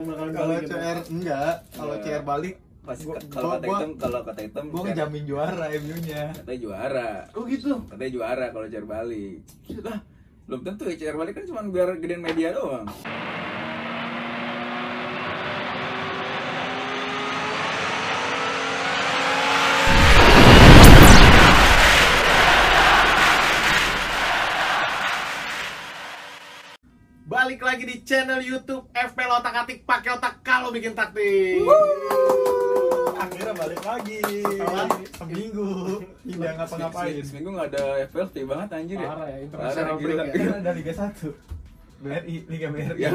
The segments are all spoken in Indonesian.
Kalau balik gitu. CR enggak, kalau Iya. CR balik Pasti Gua- kalau gua- kata gua- hitam kalau kata hitam CR ngejamin juara MU-nya. katanya juara Oh gitu. katanya juara kalau CR balik lah belum tentu ya CR balik kan cuma biar gedein media doang Balik lagi di channel YouTube FPL Otak Atik pakai otak kalau bikin taktik. Akhirnya balik lagi. Setelah seminggu tidak ngapa-ngapain. Se- seminggu nggak ada FPL tiba banget anjir ya Parah ya, international Parah, break ya. Kan ada Liga 1. BRI, Liga BRI. ya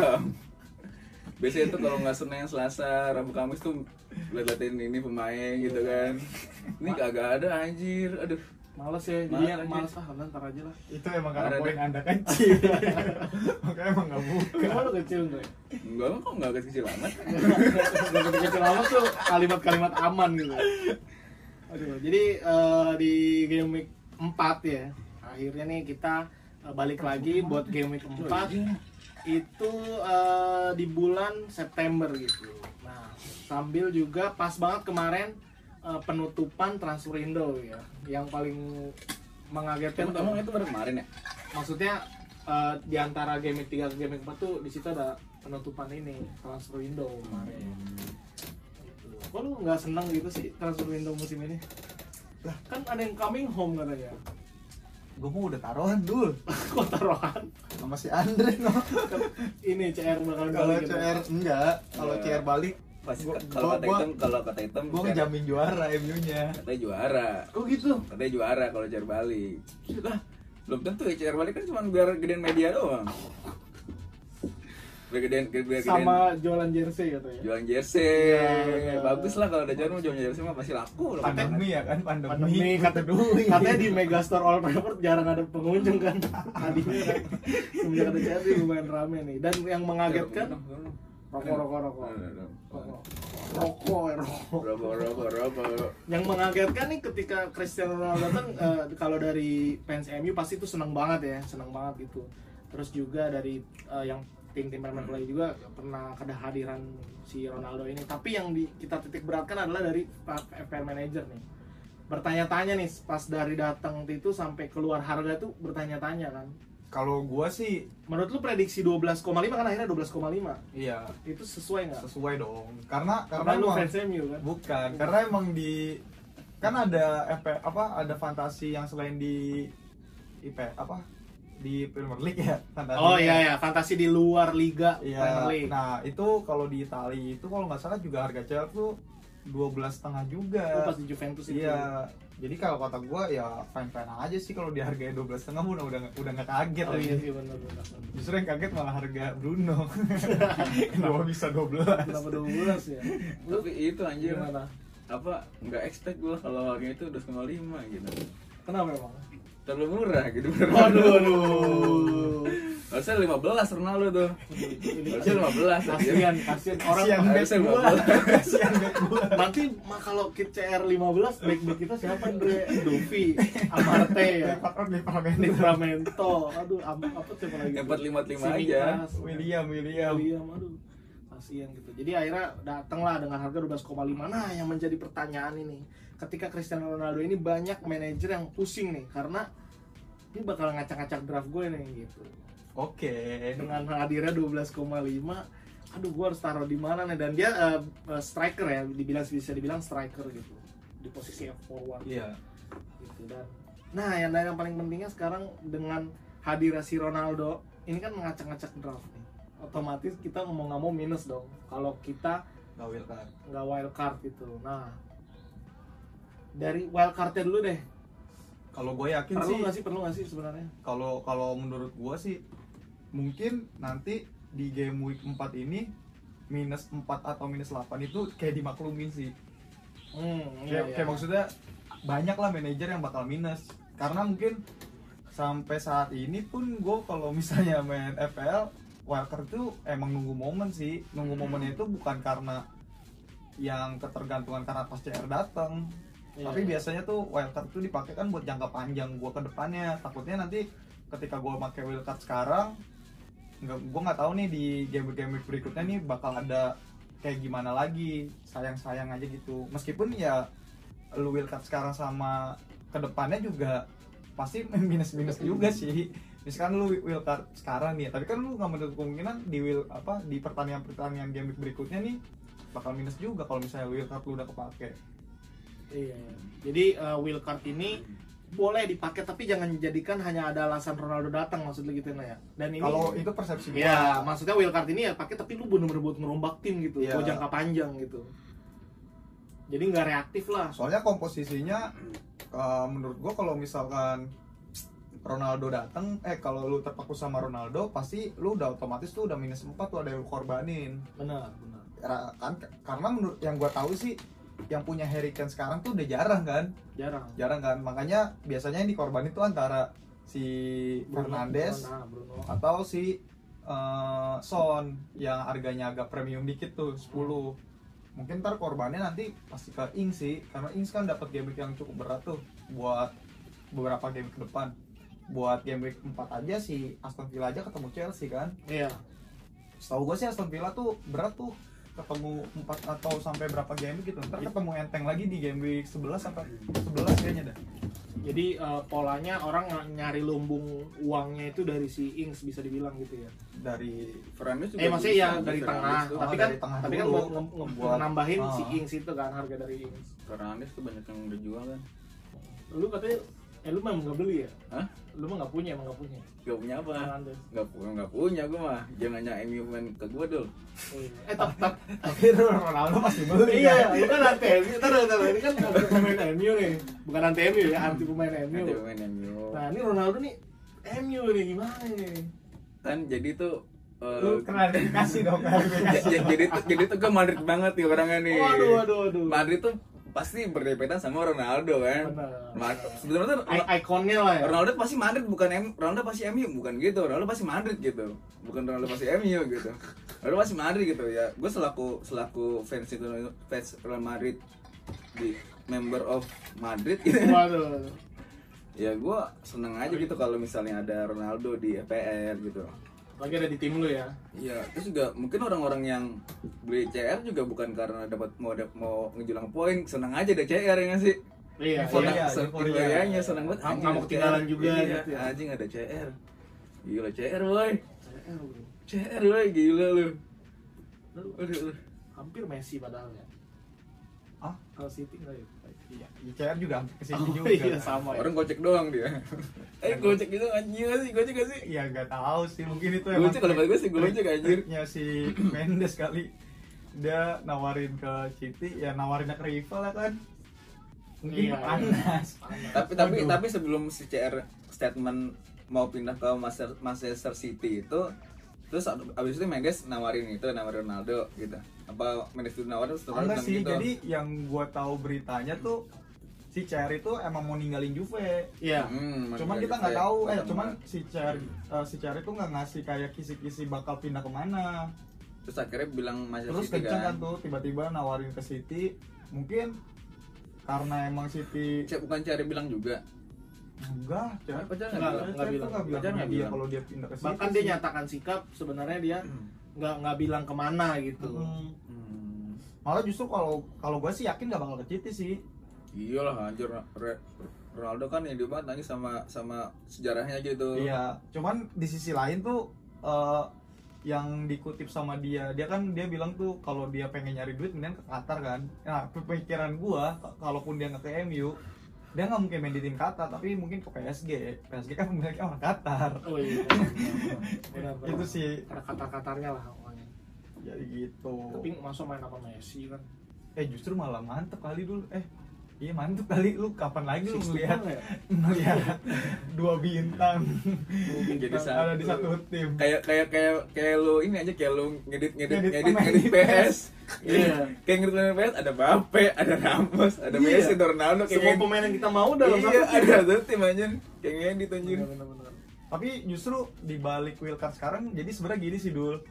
biasanya tuh kalau nggak senin selasa rabu kamis tuh liatin ini pemain gitu kan ini kagak ada anjir aduh Males ya, Males jadi aja. males ah, ntar aja lah. Itu emang karena Ada- poin Anda kecil. Makanya emang nggak buka. Gimana kecil gue? enggak kok nggak kecil amat Gak kecil amat tuh kalimat-kalimat aman gitu. Aduh, jadi eh, di game week 4 ya, akhirnya nih kita eh, balik lagi buat game week 4 itu eh, di bulan September gitu. Nah, sambil juga pas banget kemarin eh, penutupan transfer window ya, yang paling mengagetkan emang, emang itu baru kemarin ya maksudnya eh, di antara game week 3 ke game week 4 tuh di situ ada penutupan ini transfer window kemarin. Gitu. Kok lu nggak seneng gitu sih transfer window musim ini? Lah kan ada yang coming home katanya. Gue mau udah taruhan dulu Kok taruhan? sama si Andre no. Ini CR bakal Kalau balik gitu. CR enggak, kalau Iya. CR balik pasti Gua- kalau gua- kata gua- hitam kalau kata hitam gue CR ngejamin juara MU-nya. katanya juara Oh gitu. katanya juara kalau CR balik lah belum tentu ya CR balik kan cuma biar gedein media doang biar gedein biar gedein Sama jualan jersey katanya. jualan jersey benar. bagus lah kalau ada jarum jualan jersey mah pasti laku lah Pandemi ya kan, pandemi. Pandemi kata duit. katanya di Megastore All Trafford jarang ada pengunjung kan kan semenjak ada CR lumayan rame nih dan yang mengagetkan rokok rokok rokok. Rokok rokok. Ya, rokok rokok rokok rokok. Yang mengagetkan nih ketika Cristiano Ronaldo datang eh, kalau dari fans MU pasti itu senang banget ya senang banget gitu. Terus juga dari eh, yang tim-tim Premier League juga pernah kehadiran si Ronaldo ini. Tapi yang di, kita titik beratkan adalah dari Pak FPL manager nih. Bertanya-tanya nih pas dari datang itu sampai keluar harga tuh bertanya-tanya kan Kalau gua sih menurut lu prediksi 12,5 kan akhirnya 12,5 iya itu sesuai nggak sesuai dong. Karena karena karena lu emang- fans MU kan Bukan, karena emang di kan ada FP apa ada fantasi yang selain di IP apa di Premier League ya fantasi. Oh iya ya, fantasi di luar liga Iya. Premier League. Nah, itu kalau di Itali itu kalau nggak salah juga harga CR tuh 12 setengah juga. Oh, pas di Juventus itu. Iya. Jadi kalau kata gua ya fine fine aja sih kalau dihargai 12 setengah udah udah udah nggak kaget Oh iya sih benar benar. Justru yang kaget malah harga Bruno. Kenapa bisa 12? Kenapa 12 ya? Lu tapi itu anjir gimana? apa nggak expect gua kalau harganya itu udah lima gitu Kenapa emang? terlalu murah gitu Waduh aduh. harusnya 15 Ronaldo tuh harusnya 15 Kasihan, kasihan orang Kasihan orang- back harusnya gua. 15 Kasihan back gua. Nanti mah kalau kit CR 15 back back kita siapa Andre? Dovi, Amarte ya. Liverpool Livramento. Aduh, am- apa siapa lagi? Empat lima lima Simikas, aja. William William. William, aduh. Kasihan gitu. Jadi akhirnya datanglah dengan harga 12,5. Nah, yang menjadi pertanyaan ini, ketika Cristiano Ronaldo ini banyak manajer yang pusing nih karena ini bakal ngacak-ngacak draft gue nih gitu. Oke. Dengan hadirnya 12,5 aduh gue harus taruh di mana nih? Dan dia eh, striker ya dibilang bisa dibilang striker gitu di posisi F forward. Iya. gitu dan nah yang yang paling pentingnya sekarang dengan hadirnya si Ronaldo ini kan ngacak-ngacak draft nih. Otomatis kita mau nggak mau minus dong kalau kita Gak will card. nggak wild card gitu. Nah dari wild cardnya dulu deh. Kalau gue yakin perlu sih, nggak sih? Perlu nggak sih sebenarnya? Kalau kalau menurut gue sih mungkin nanti di game week 4 ini minus 4 atau minus 8 itu kayak dimaklumin sih. hmm, Kayak, kayak maksudnya banyak lah manajer yang bakal minus. Karena mungkin sampai saat ini pun gue kalau misalnya main FPL wildcard itu emang nunggu momen sih. Nunggu momennya itu bukan karena yang ketergantungan karena pas CR datang Iya, tapi iya. biasanya tuh wildcard itu dipakai kan buat jangka panjang gua ke depannya. Takutnya nanti ketika gua pakai wildcard sekarang nggak gue nggak tahu nih di game-game berikutnya nih bakal ada kayak gimana lagi sayang-sayang aja gitu. Meskipun ya lu wildcard sekarang sama ke depannya juga pasti minus-minus juga sih. Misalkan lu wildcard sekarang nih tapi kan lu nggak menutup kemungkinan di will apa di pertandingan-pertandingan game berikutnya nih bakal minus juga kalau misalnya wildcard lu udah kepake. Iya. Jadi uh, wheel card ini boleh dipakai tapi jangan dijadikan hanya ada alasan Ronaldo datang maksudnya gitu nah ya. Dan ini kalau itu persepsi gua Ya, maksudnya card ini ya pakai tapi lu bener-bener buat ngerombak tim gitu, Iya. buat jangka panjang gitu. Jadi nggak reaktif lah. soalnya komposisinya uh, menurut gua kalau misalkan Ronaldo datang eh kalau lu terpaku sama Ronaldo pasti lu udah otomatis tuh udah minus 4 tuh ada yang korbanin Benar, benar. Kan karena menurut yang gua tahu sih yang punya Harry Kane sekarang tuh udah jarang kan Jarang. jarang kan makanya biasanya yang dikorbanin tuh antara si Bruno, Fernandes Bruno, Bruno. atau si eh, Son yang harganya agak premium dikit tuh 10 mungkin ntar korbannya nanti pasti ke Ings sih karena Ings kan dapat game week yang cukup berat tuh buat beberapa game ke depan buat game week 4 aja si Aston Villa aja ketemu Chelsea kan Iya. setahu gue sih Aston Villa tuh berat tuh ketemu 4 atau sampai berapa game gitu ntar ketemu enteng lagi di game week 11 sampai 11 kayaknya dah Jadi uh, polanya orang ng- nyari lumbung uangnya itu dari si Ings bisa dibilang gitu ya. dari Fernandes juga Eh maksudnya ya dari tengah, tuh. tapi Oh, kan dari tengah tapi kan Buat- nambahin si ah. Ings itu kan harga dari Ings. Fernandes tuh banyak yang udah jual kan Lu katanya eh lu memang nggak beli ya? Hah? Lu mah nggak punya, emang nggak punya. Gak punya apa? Gak, pu- nggak punya gue mah Jangan nanya MU main ke gue dulu Oh, iya. Eh tapi tapi tapi Ronaldo pasti beli iya, kan? lu kan anti MU, ntar ntar ini kan anti pemain MU nih, bukan anti MU ya, anti pemain MU. Nanti main MU Nah ini Ronaldo nih MU nih gimana nih? Kan jadi tuh eh, lu klarifikasi dong klarifikasi ja- jadi tuh jadi tuh gue Madrid banget nih orangnya nih Waduh, waduh, waduh. Madrid tuh pasti berdempetan sama Ronaldo kan? Benar. Sebenarnya tuh I- ikonnya lah ya. Ronaldo pasti Madrid bukan M Ronaldo pasti MU bukan gitu. Ronaldo pasti Madrid gitu. Bukan Ronaldo pasti MU gitu. Ronaldo pasti Madrid gitu ya. Gue selaku selaku fans itu fans Real Madrid di member of Madrid gitu. Waduh. ya gue seneng aja gitu kalau misalnya ada Ronaldo di EPR gitu Lagi ada di tim lu ya. Iya, terus juga mungkin orang-orang yang beli CR juga bukan karena dapat mau mau ngejulang poin, senang aja ada CR ya nggak sih? Iya, Euforia, iya. Sen- euforia. euforianya senang banget. Nggak- mau ketinggalan CR. juga iya, gitu ya. Anjing ada CR. Gila CR boy. CR boy, gila lu. Lu Aduh, aduh. hampir Messi padahal ya. ah Kalau City enggak ya? Iya ICR juga hampir ke sini Oh, juga iya sama ya. Orang gocek doang dia. eh gocek gitu anjing nggak sih, gocek gak sih? ya nggak tahu sih mungkin itu Gocek kalau gue sih gocek anjir. triknya si Mendes kali dia nawarin ke City ya nawarin ke rival lah kan mungkin Iya, panas Panas. tapi tapi Aduh. tapi sebelum si CR statement mau pindah ke Manchester, City itu terus ab- abis itu Mendes nawarin itu nawarin Ronaldo gitu apa itu nawarin terus Ronaldo enggak sih gitu. jadi yang gua tahu beritanya tuh si CR itu emang mau ninggalin Juve Iya. Hmm, cuman kita nggak tahu eh Sama- cuman si CR eh, si CR itu nggak ngasih kayak kisi-kisi bakal pindah ke mana terus akhirnya bilang Manchester terus City kenceng kan kan tuh tiba-tiba nawarin ke City mungkin karena emang City Cek bukan cari bilang juga enggak CR Apa CR Nggak, nggak bilang? nggak CR tuh bilang. nggak bilang CR ke nggak dia bilang. kalau dia pindah ke City Bahkan dia nyatakan sikap sebenarnya dia nggak nggak bilang ke mana gitu. Hmm. Hmm. malah justru kalau kalau gue sih yakin gak bakal ke City sih iyalah anjir Re- Ronaldo kan yang banget nanya sama sama sejarahnya gitu iya cuman di sisi lain tuh eh, yang dikutip sama dia dia kan dia bilang tuh kalau dia pengen nyari duit mending ke Qatar kan nah pemikiran gua kalaupun dia nggak ke MU dia nggak mungkin main di tim Qatar tapi mungkin ke PSG PSG kan pemiliknya orang Qatar Oh iya. Benar, benar. itu sih Ada kata-katanya lah pokoknya. jadi gitu Tapi masa main apa Messi kan? eh justru malah mantep kali dulu eh iya mantep kali. Lu kapan lagi lu bintang ya? ngelihat dua bintang. Jadi ada di satu tim. Kayak kayak kayak kayak lu ini aja kayak lu ngedit ngedit Ngedit ngedit ngedit PS Iya. kayak ngedit pemain PS ada Mbappe ada Ramos ada Iya. Messi ada Ronaldo kayak Semua ngedit- pemain yang kita mau dalam iya satu tim. ada satu tim aja kayak ngedit anjir. Tapi justru di balik wildcard sekarang jadi sebenarnya gini sih dul.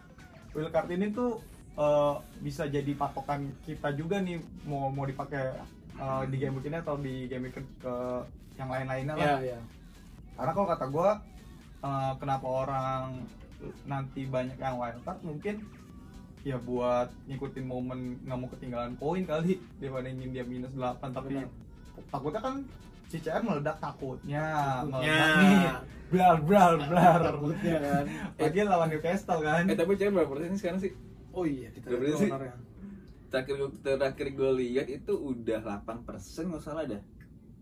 Wildcard ini tuh eh, bisa jadi patokan kita juga nih mau mau dipakai eh, di game week ini atau di game week ke, yang lain-lainnya lah Iya, iya. karena kalau kata gue kenapa orang nanti banyak yang wildcard mungkin ya buat ngikutin momen nggak mau ketinggalan poin kali dibandingin dia minus 8 tapi Benar. takutnya kan si CR meledak takutnya Takutnya. meledak nih blar blar blar takutnya kan lagi lawan Newcastle kan Eh tapi cewek berapa persen sekarang sih? oh iya kita Berapa sih? Terakhir terakhir gue lihat itu udah 8 persen nggak salah dah.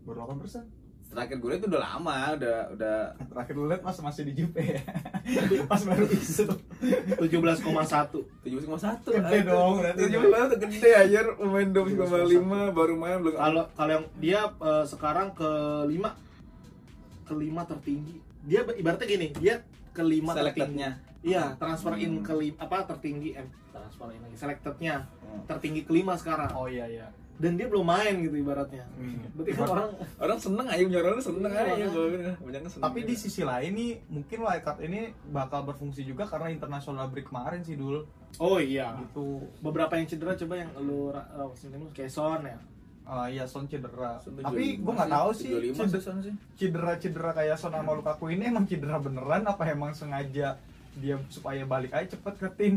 baru 8 persen? Terakhir gue lihat itu udah lama, udah udah terakhir lu lihat mas masih di Jupe ya? Pas baru isu. 17,1 17,1 Gede dong, berarti. 17,1 gede aja pemain 12,5 baru main belum. Kalau kalau yang dia eh, sekarang ke lima kelima tertinggi. Dia ibaratnya gini dia kelima tertinggi iya transfer in Hmm. ke apa tertinggi eh transfer in lagi selectednya Hmm. tertinggi kelima sekarang. Oh iya iya. Dan dia belum main gitu ibaratnya. Hmm. berarti kan orang orang seneng aja punya orang seneng Iya, aja banyak seneng tapi di sisi lain nih mungkin wildcard ini bakal berfungsi juga karena international break kemarin sih dul. Oh iya. Gitu. Beberapa yang cedera coba yang lu uh, sini kayak Son ya? Ah iya Son cedera. Sampai Tapi 75 gue nggak tahu sih 75 sih cedera, Son sih. cedera kayak Son sama Lukaku ini emang cedera beneran apa emang sengaja dia supaya balik aja cepet ke tim.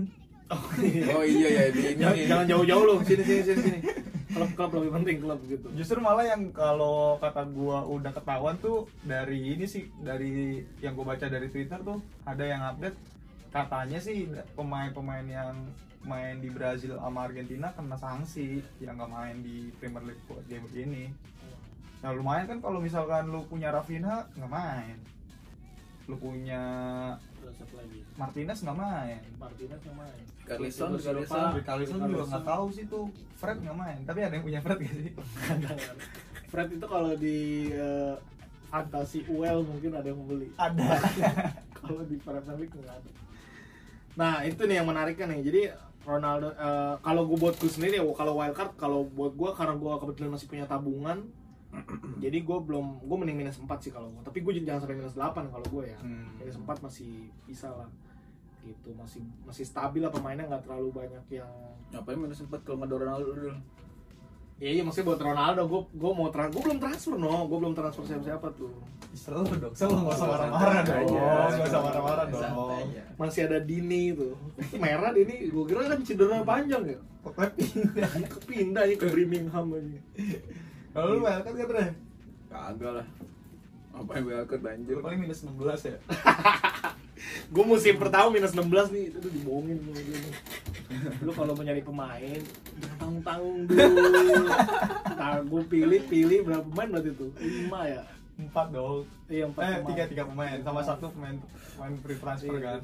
oh iya. Oh iya ya di ini jangan, jangan jauh-jauh lu sini sini sini sini. Klub klub lebih penting klub gitu. Justru malah yang kalau kata gua udah ketahuan tuh dari ini sih dari yang gue baca dari Twitter tuh ada yang update katanya sih pemain-pemain yang main di Brazil sama Argentina kena sanksi yang nggak main di Premier League buat game begini. Nah lumayan kan kalau misalkan lu punya Rafinha nggak main, lu punya terus apa lagi. Martinez nggak main, Martinez yang main. Carlison, Carlison. Richarlison juga nggak tahu sih tuh. Fred nggak main, tapi ada yang punya Fred gak sih? Fred itu kalau di eh, fantasi UL mungkin ada yang membeli. Ada. kalau di Premier League nggak ada. Nah itu nih yang menariknya nih. Jadi Ronaldo eh, kalau gue buat gue sendiri ya kalau wildcard kalau buat gue karena gue kebetulan masih punya tabungan jadi gue belum gue mending minus 4 sih kalau gue tapi gue jangan sampai minus 8 kalau gue ya. Hmm. minus 4 masih bisa lah. Gitu masih masih stabil lah pemainnya nggak terlalu banyak yang ngapain minus sempat kalau nggak ada Ronaldo dulu? Ya iya maksudnya buat Ronaldo gue gue mau trans gue belum transfer no. Gue belum transfer siapa siapa tuh Selalu dong, selalu nggak usah marah-marah dong, nggak usah marah-marah dong. Masih ada Dini tuh. Merah Dini gue kira kan cedera panjang ya. Pindah. kepindah nih ke Birmingham aja Kalau lu welcome kan Bre? kagak lah apa yang banjir Lu paling minus 16 ya? gue musim pertama minus 16 nih itu tuh dibohongin sama dia nih. lu kalau mau nyari pemain jangan tanggung tanggung dulu nah gue pilih pilih berapa pemain berarti tuh lima ya Empat dong. iya empat Eh, pemain. tiga, tiga pemain. Sama satu pemain pemain free transfer Iya, kan?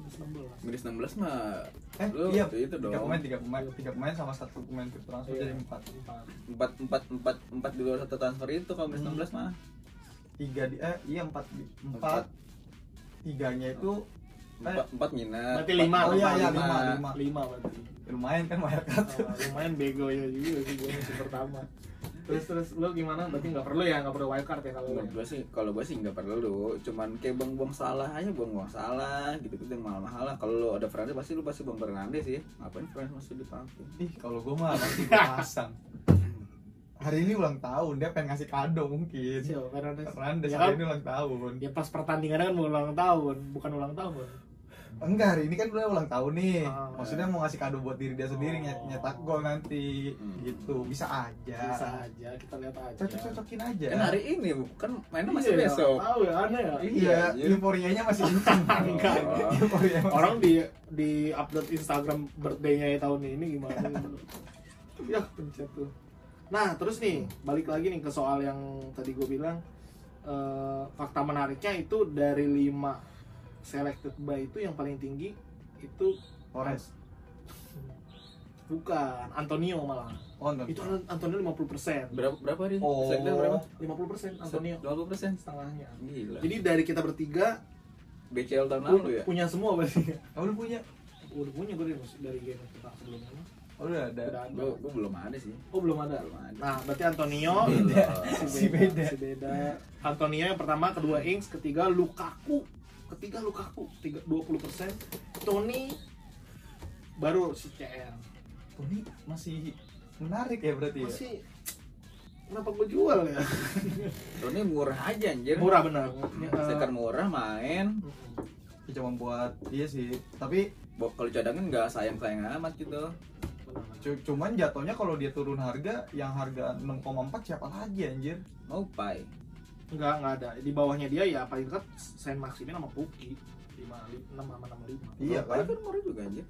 Minus 16 minus 16 mah Eh, lu iya, itu dong tiga pemain, tiga pemain, tiga pemain sama satu pemain free transfer Iya. jadi empat. empat empat empat empat di luar satu transfer itu kalau minus Hmm. 16 mah Tiga di, eh iya Empat. empat. Tiganya itu empat empat minus Berarti lima, oh iya, iya, lima, lima, lima. lima berarti ya lumayan kan wildcard. Oh, lumayan bego ya juga sih gue musim pertama terus terus lu gimana berarti nggak perlu ya nggak perlu wildcard ya kalau Menurut gue sih, kalau gue sih nggak perlu, cuman kayak buang-buang salah aja, buang-buang salah, gitu-gitu yang mahal-mahal lah. Kalau lu ada Fernandes pasti lu pasti buang Fernandes sih. Ngapain Fernandes masih dipakai? Ih, kalau gue mah pasti gue pasang. Hari ini ulang tahun, dia pengen ngasih kado mungkin. Siapa? Fernandes? Fernandes Ya hari kan? ini ulang tahun. ya pas pertandingan kan mau ulang tahun bukan ulang tahun Enggak, hari ini kan udah ulang tahun nih. Ah. Maksudnya mau ngasih kado buat diri dia sendiri Oh. nyet- nyetak gol nanti. Hmm. Gitu, bisa aja. bisa aja kita lihat aja Cocok-cocokin aja. Kan hari ini kan mainnya masih Iya, besok. tahu ya aneh ya Iya, Iya. euforianya masih kencang. Enggak. Orang di di upload Instagram birthday-nya tahun ini gimana ya pencet tuh nah terus nih balik lagi nih ke soal yang tadi gue bilang eh, fakta menariknya itu dari 5 selected by itu yang paling tinggi itu Torres. bukan Antonio malah Oh, enggak. itu Antonio 50% Berapa berapa dia? Oh. Sekda berapa? 50% Antonio 20 persen. setengahnya Gila. jadi dari kita bertiga BCL tahun lalu ya? punya semua berarti Oh, lu punya? udah punya gue dari, dari game kita sebelumnya Oh, udah ada. udah ada Gue gue belum ada sih. Oh belum ada. Belum ada. Nah berarti Antonio Beda. si Si beda. si beda. Antonio yang pertama, kedua Ings, ketiga Lukaku, ketiga Lukaku, tiga dua puluh persen. Tony baru si CR. Tony masih menarik ya berarti ya? Masih kenapa gue jual ya? Ini murah aja anjir. Murah benar. Iya. Eh, Second murah main. Ya, cuma buat iya sih tapi kalau cadangan nggak sayang sayang amat gitu cu- cuman jatuhnya kalau dia turun harga yang harga 6,4 siapa lagi anjir mau pai Enggak, enggak ada. Di bawahnya dia ya paling dekat Saint Maximin sama Puki. 5 6 sama 65. iya Mau pai kan kan murah juga anjir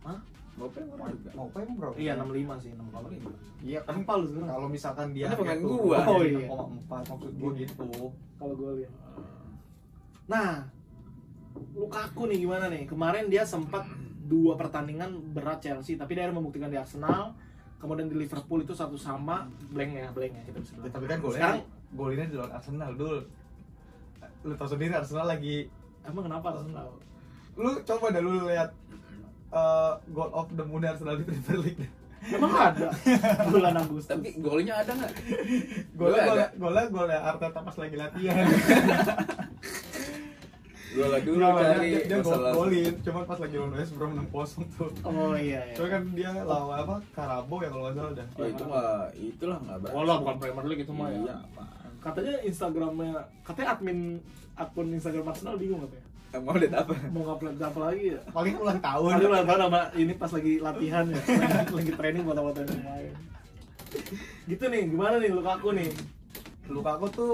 Hah? mau pai murah juga emang berapa Iya, 65 sih, 65. iya kan Apa lu sekarang? kalau misalkan dia Ini pemain turun gua. Oh, iya. 6,4 maksud gua gitu Kalau gue lihat. Nah, Lukaku nih gimana nih? Kemarin dia sempat dua pertandingan berat Chelsea, tapi dia membuktikan di Arsenal, kemudian di Liverpool itu satu sama blank ya, blank ya kita bisa bilang. tapi kan golnya Sekarang- golnya di lawan Arsenal dul lu tau sendiri Arsenal lagi Emang kenapa Arsenal? lu coba dah lu lihat eh, goal of the moon Arsenal di Premier League Emang ada bulan Agustus. tapi golnya ada nggak golnya Golnya golnya ada. golnya golnya Arteta pas lagi latihan gol dulu dia, cari dia, dia masalah golin cuman pas lagi lawan West Brom 6 kosong tuh Oh iya iya. Soalnya kan dia lawan apa Karabo ya kalau nggak salah dah oh itu mah itulah nggak berasa Oh lah bukan Premier League itu mah ya. iya. Katanya Instagramnya, katanya admin akun Instagram Arsenal bingung katanya. mau lihat apa Mau ngupload apa lagi ya? paling ulang tahun Tadi ulang tahun sama ini pas lagi latihan ya, lagi, lagi training buat foto yang main. Gitu nih, gimana nih Lukaku nih? Lukaku tuh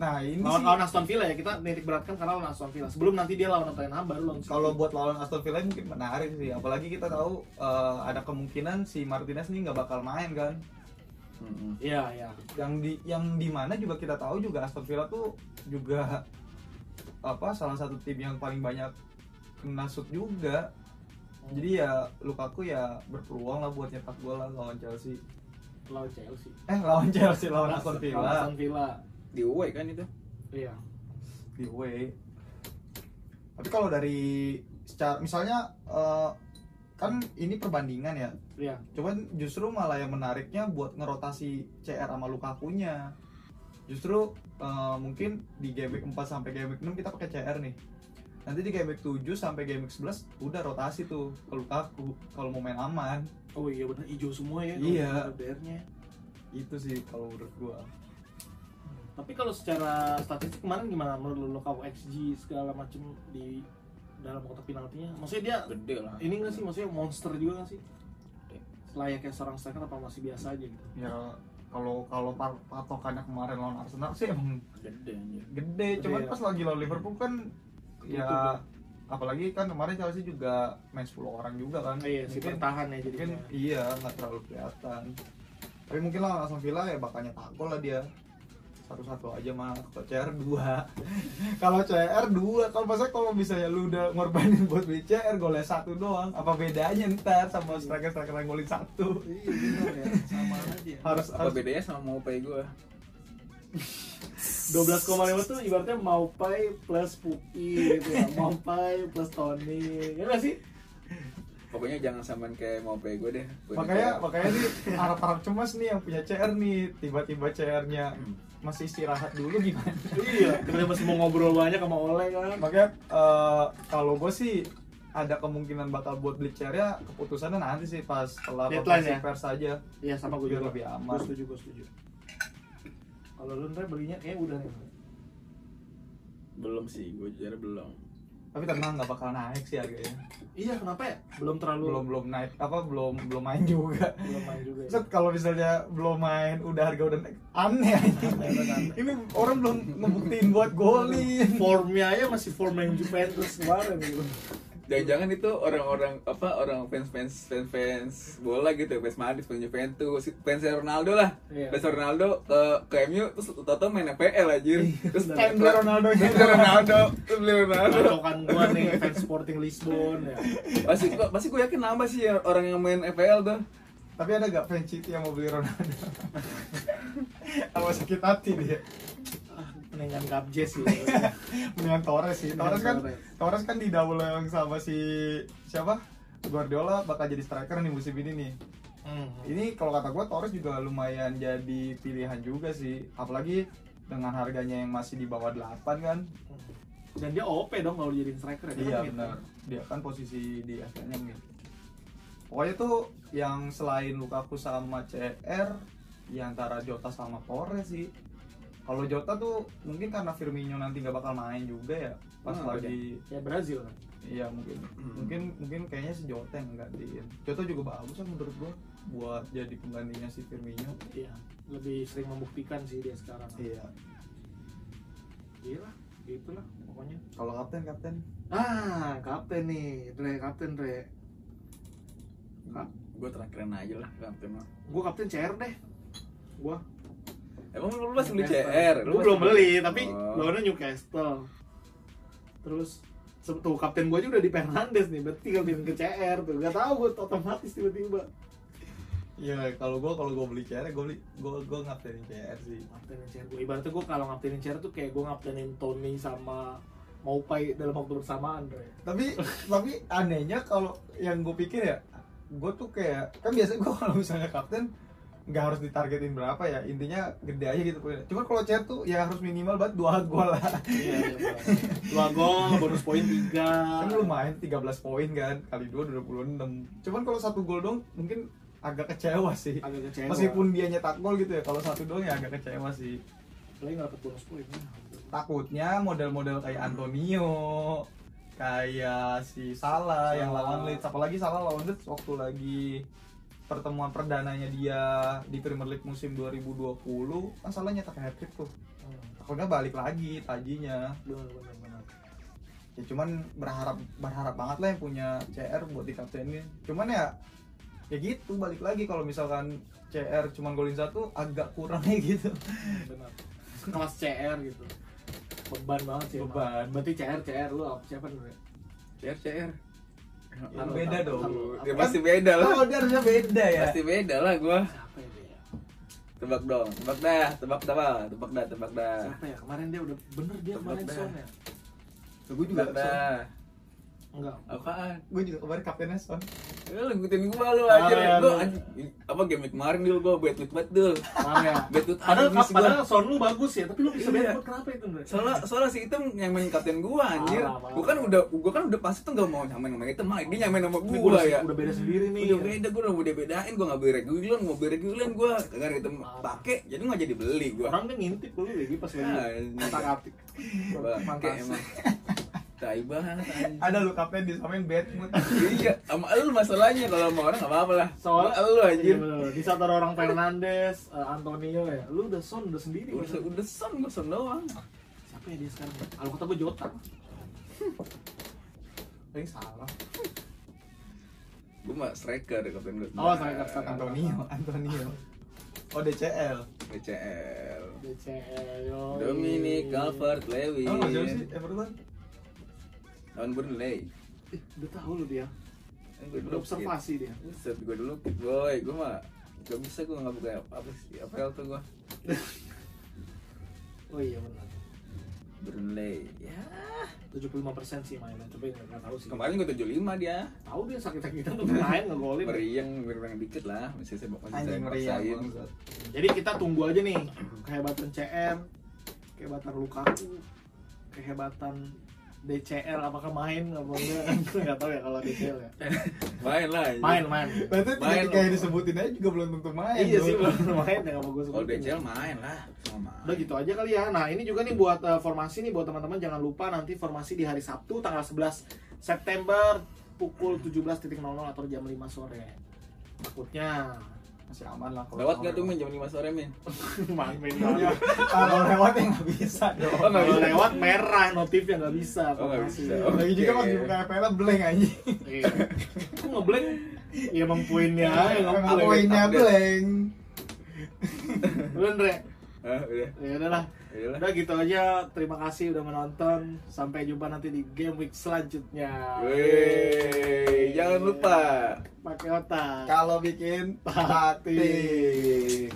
nah ini Lawan sih lawan Aston Villa ya, kita nitik beratkan karena lawan Aston Villa. Sebelum nanti dia lawan Tottenham baru lawan kalau buat lawan Aston Villa mungkin menarik sih apalagi kita tahu eh, ada kemungkinan si Martinez nih nggak bakal main kan. Iya, iya. yang di yang di mana juga kita tahu juga Aston Villa tuh juga apa salah satu tim yang paling banyak kena shoot juga jadi ya Lukaku ya berpeluang lah buat nyetak gol lah lawan Chelsea lawan Chelsea. eh lawan Chelsea lawan Aston Lawan Villa Aston Villa. Di away kan itu Iya. di away tapi kalau dari secara misalnya eh, kan ini perbandingan ya Iya. cuman justru malah yang menariknya buat ngerotasi CR sama Lukaku-nya justru eh, mungkin di game week 4 sampai game week 6 kita pakai CR nih nanti di game week 7 sampai game week 11 udah rotasi tuh ke Lukaku kalau mau main aman Oh iya benar hijau semua ya. Iya. Itu sih kalau menurut gua Tapi kalau secara statistik kemarin gimana menurut lu Lukaku XG segala macam di dalam kotak penaltinya? Maksudnya dia gede lah ini nggak sih maksudnya monster juga nggak sih? Layaknya seorang striker apa masih biasa aja gitu? ya kalau kalau par- patokannya kemarin lawan Arsenal sih emang gede anjir gede cuman Gede ya. pas lagi lawan Liverpool kan ya Tutup ya. apalagi kan kemarin Chelsea juga main 10 orang juga kan Oh, iya, si Mungkin- bertahan ya mungkin jadinya. iya nggak terlalu kelihatan tapi mungkin lah langsung Villa ya bakal nyetak gol lah dia satu-satu aja mah kalau CR dua kalau CR dua kalau masa kalau misalnya lu udah ngorbanin buat beli CR golnya satu doang apa bedanya ntar sama striker striker yang golin satu Iya benar ya, sama aja. harus apa harus bedanya sama mau pay gue 12,5 tuh ibaratnya Maupai plus Puki gitu ya. Maupai plus Tony. Ya nggak sih? pokoknya jangan samain kayak mau pay gue deh makanya kayak- makanya nih harap-harap cemas nih yang punya CR nih tiba-tiba CR-nya masih istirahat dulu gimana iya, kita masih mau ngobrol banyak sama Oleh kan. makanya eh, kalau gue sih ada kemungkinan bakal buat beli CR ya keputusannya nanti sih pas setelah konferensi ya? pers aja Iya sama gue juga. lebih aman. Gue setuju, gue setuju. Kalau lu ntar belinya kayak udah nih. belum sih gue jujur belum tapi tenang nggak bakal naik sih harganya Iya kenapa ya? Belum terlalu belum belum naik apa belum belum main juga belum main juga. Ya. Set, kalau misalnya belum main udah harga udah naik aneh aja. ini orang belum ngebuktiin buat golin Formnya aja masih form yang Juventus kemarin gitu. Jangan-jangan itu orang-orang apa orang fans fans fans fans bola gitu fans Madrid fans Juventus fans Ronaldo lah. Iya. fans Ronaldo ke ke MU terus toto main FPL aja terus Pengen beli Ronaldo terus beli Ronaldo. Terus beli Ronaldo. Pacokan gua nih fans Sporting Lisbon ya. pasti kok pasti gue yakin nambah sih ya orang yang main FPL tuh. Tapi ada gak fans City yang mau beli Ronaldo? Apa sakit hati dia Mendingan Gabjes sih. mendingan Torres sih Torres kan Torres. Kan di double yang sama si siapa Guardiola bakal jadi striker nih musim ini nih Hmm. ini kalau kata gue Torres juga lumayan jadi pilihan juga sih apalagi dengan harganya yang masih di bawah 8 kan Dan dia OP dong kalau jadi striker ya. Iya kan mid. benar dia kan posisi di atasnya nih pokoknya tuh yang selain Lukaku sama CR ya antara Jota sama Torres sih kalau Jota tuh mungkin karena Firmino nanti nggak bakal main juga ya pas Hmm, lagi Ya Brazil kan. iya mungkin Hmm. mungkin mungkin kayaknya si Jota yang gantiin Jota juga bagus kan menurut gua buat jadi penggantinya si Firmino Iya, lebih sering membuktikan sih dia sekarang. iya Iya lah, gitulah pokoknya. kalau kapten kapten Ah, kapten nih, Dre, kapten Dre. gue terakhir aja lah kapten mah Gua kapten CR deh. Gua. Emang lu masih beli CR Lu belum beli, tapi Oh. lawannya Newcastle. Terus tuh kapten gua aja udah di Fernandes nih, berarti tinggal pindah ke CR tuh. Gak tau gua otomatis tiba-tiba. iya kalau gua kalau gua beli CR gua beli gua gua ngaptenin CR sih Ngaptenin CR gua. Ibaratnya gua kalau ngaptenin CR tuh kayak gua ngaptenin Tony sama Maupai dalam waktu bersamaan, Dre. tapi tapi anehnya kalau yang gue pikir ya gue tuh kayak kan biasanya gue kalau misalnya kapten nggak harus ditargetin berapa ya intinya gede aja gitu poinnya cuma kalau chat tuh ya harus minimal banget dua gol lah Iya, iya. Dua gol, bonus poin tiga. kan lumayan 13 poin kan kali dua 26 cuman kalau satu gol dong mungkin agak kecewa sih agak kecewa. meskipun dia nyetak gol gitu ya kalau satu doang ya agak kecewa sih Apalagi nggak dapet bonus poin. takutnya model-model kayak Antonio kayak si Salah yang Salah. lawan Leeds apalagi Salah lawan Leeds waktu lagi pertemuan perdananya dia di Premier League musim 2020 kan Salah nyetak hat trick tuh Hmm, takutnya balik lagi tajinya benar benar benar. ya cuman berharap berharap banget lah yang punya CR buat di kaptenin cuman ya ya gitu balik lagi kalau misalkan CR cuman golin satu agak kurangnya gitu benar. Kelas CR gitu. Beban banget sih. emang. Beban. Berarti CR CR lu apa siapa nih? CR CR Ya, Halo, beda dong. Dia pasti beda lah. oh dia harusnya beda ya. Pasti beda lah Siapa ya tebak dong tebak dah tebak dah tebak dah tebak dah. Siapa ya? Kemarin dia udah bener dia Tebak kemarin dah. Son ya? gue juga tebak dah Enggak. apaan gue juga kemarin kaptennya Son Ya, lu ngikutin gua lu Ah, aja ya, lu lu. anjing. apa game kemarin dulu gua bet bet dul Paham ya? bet bet Padahal, padahal Son lu bagus ya, tapi lu bisa Iya. bad mood kenapa itu, Bre? soalnya soalnya si hitam yang main kapten gua anjir gua kan udah gua kan udah pasti tuh gak mau nyamain sama hitam mah dia nyamain sama udah, ya udah beda sendiri nih. udah beda gua udah udah bedain gua gak beli regulan mau beli regulan gua kagak hitam pakai jadi nggak jadi beli gua Orang kan ngintip dulu lagi pas Ah, lagi ini. otak atik. pakai emang tai banget anjing. ada lu kapten disamain bad mood iya sama lu masalahnya kalau sama orang gak apa-apa lah Soalnya Sama lu anjir Iya, bener. Di saat ada orang Fernandes, eh, Antonio ya, lu udah Son udah sendiri. udah kan? udah son gua son doang Siapa ya dia sekarang? Kalau kata gue Jota. paling salah gua mah striker kapten gua Oh, striker, striker. Antonio Antonio oh DCL BCL DCL. yoi. Dominic Calvert Lewin oh jauh sih Everton lawan Burnley Eh, udah tahu lu dia. gue Udah observasi dia. Buset, gue dulu kid boy, gue mah gak bisa gue nggak buka apa sih apa tuh gue Oh iya benar. Burnley ya 75% sih mainnya, tapi nggak nggak tahu sih. kemarin gue 75 dia tahu dia sakit-sakitan tuh main ngegolin. meriang meriang dikit lah masih saya masih saya bangsat. Jadi kita tunggu aja nih kehebatan CR, kehebatan Lukaku, kehebatan DCL apakah main apa enggak? Enggak tahu ya kalau DCL ya. main lah anjing. Main, main. Berarti Main loh. disebutin aja juga belum tentu main iya sih belum main ya gue kalau DCL main lah sama Udah gitu aja kali ya. Nah, ini juga nih buat eh, formasi nih buat teman-teman jangan lupa nanti formasi di hari Sabtu tanggal 11 September pukul 17.00 atau jam 5 sore. Takutnya masih aman lah kalau lewat sama gak tuh min? Jam 5 sore min? Main main Ya, kalau lewat ya nggak bisa dong. Oh, nggak Kalau lewat merah notifnya nggak bisa. Oh, nggak bisa. lagi juga pas dibuka FPL blank aja Iya. Kok ngeblank? Ya emang poinnya aja ngeblank. poinnya blank? Lu Andre? ah udah. Ya udahlah. ya udah gitu aja. Terima kasih udah menonton. Sampai jumpa nanti di game week selanjutnya. Wey, jangan lupa Pakai otak. kalau bikin taktik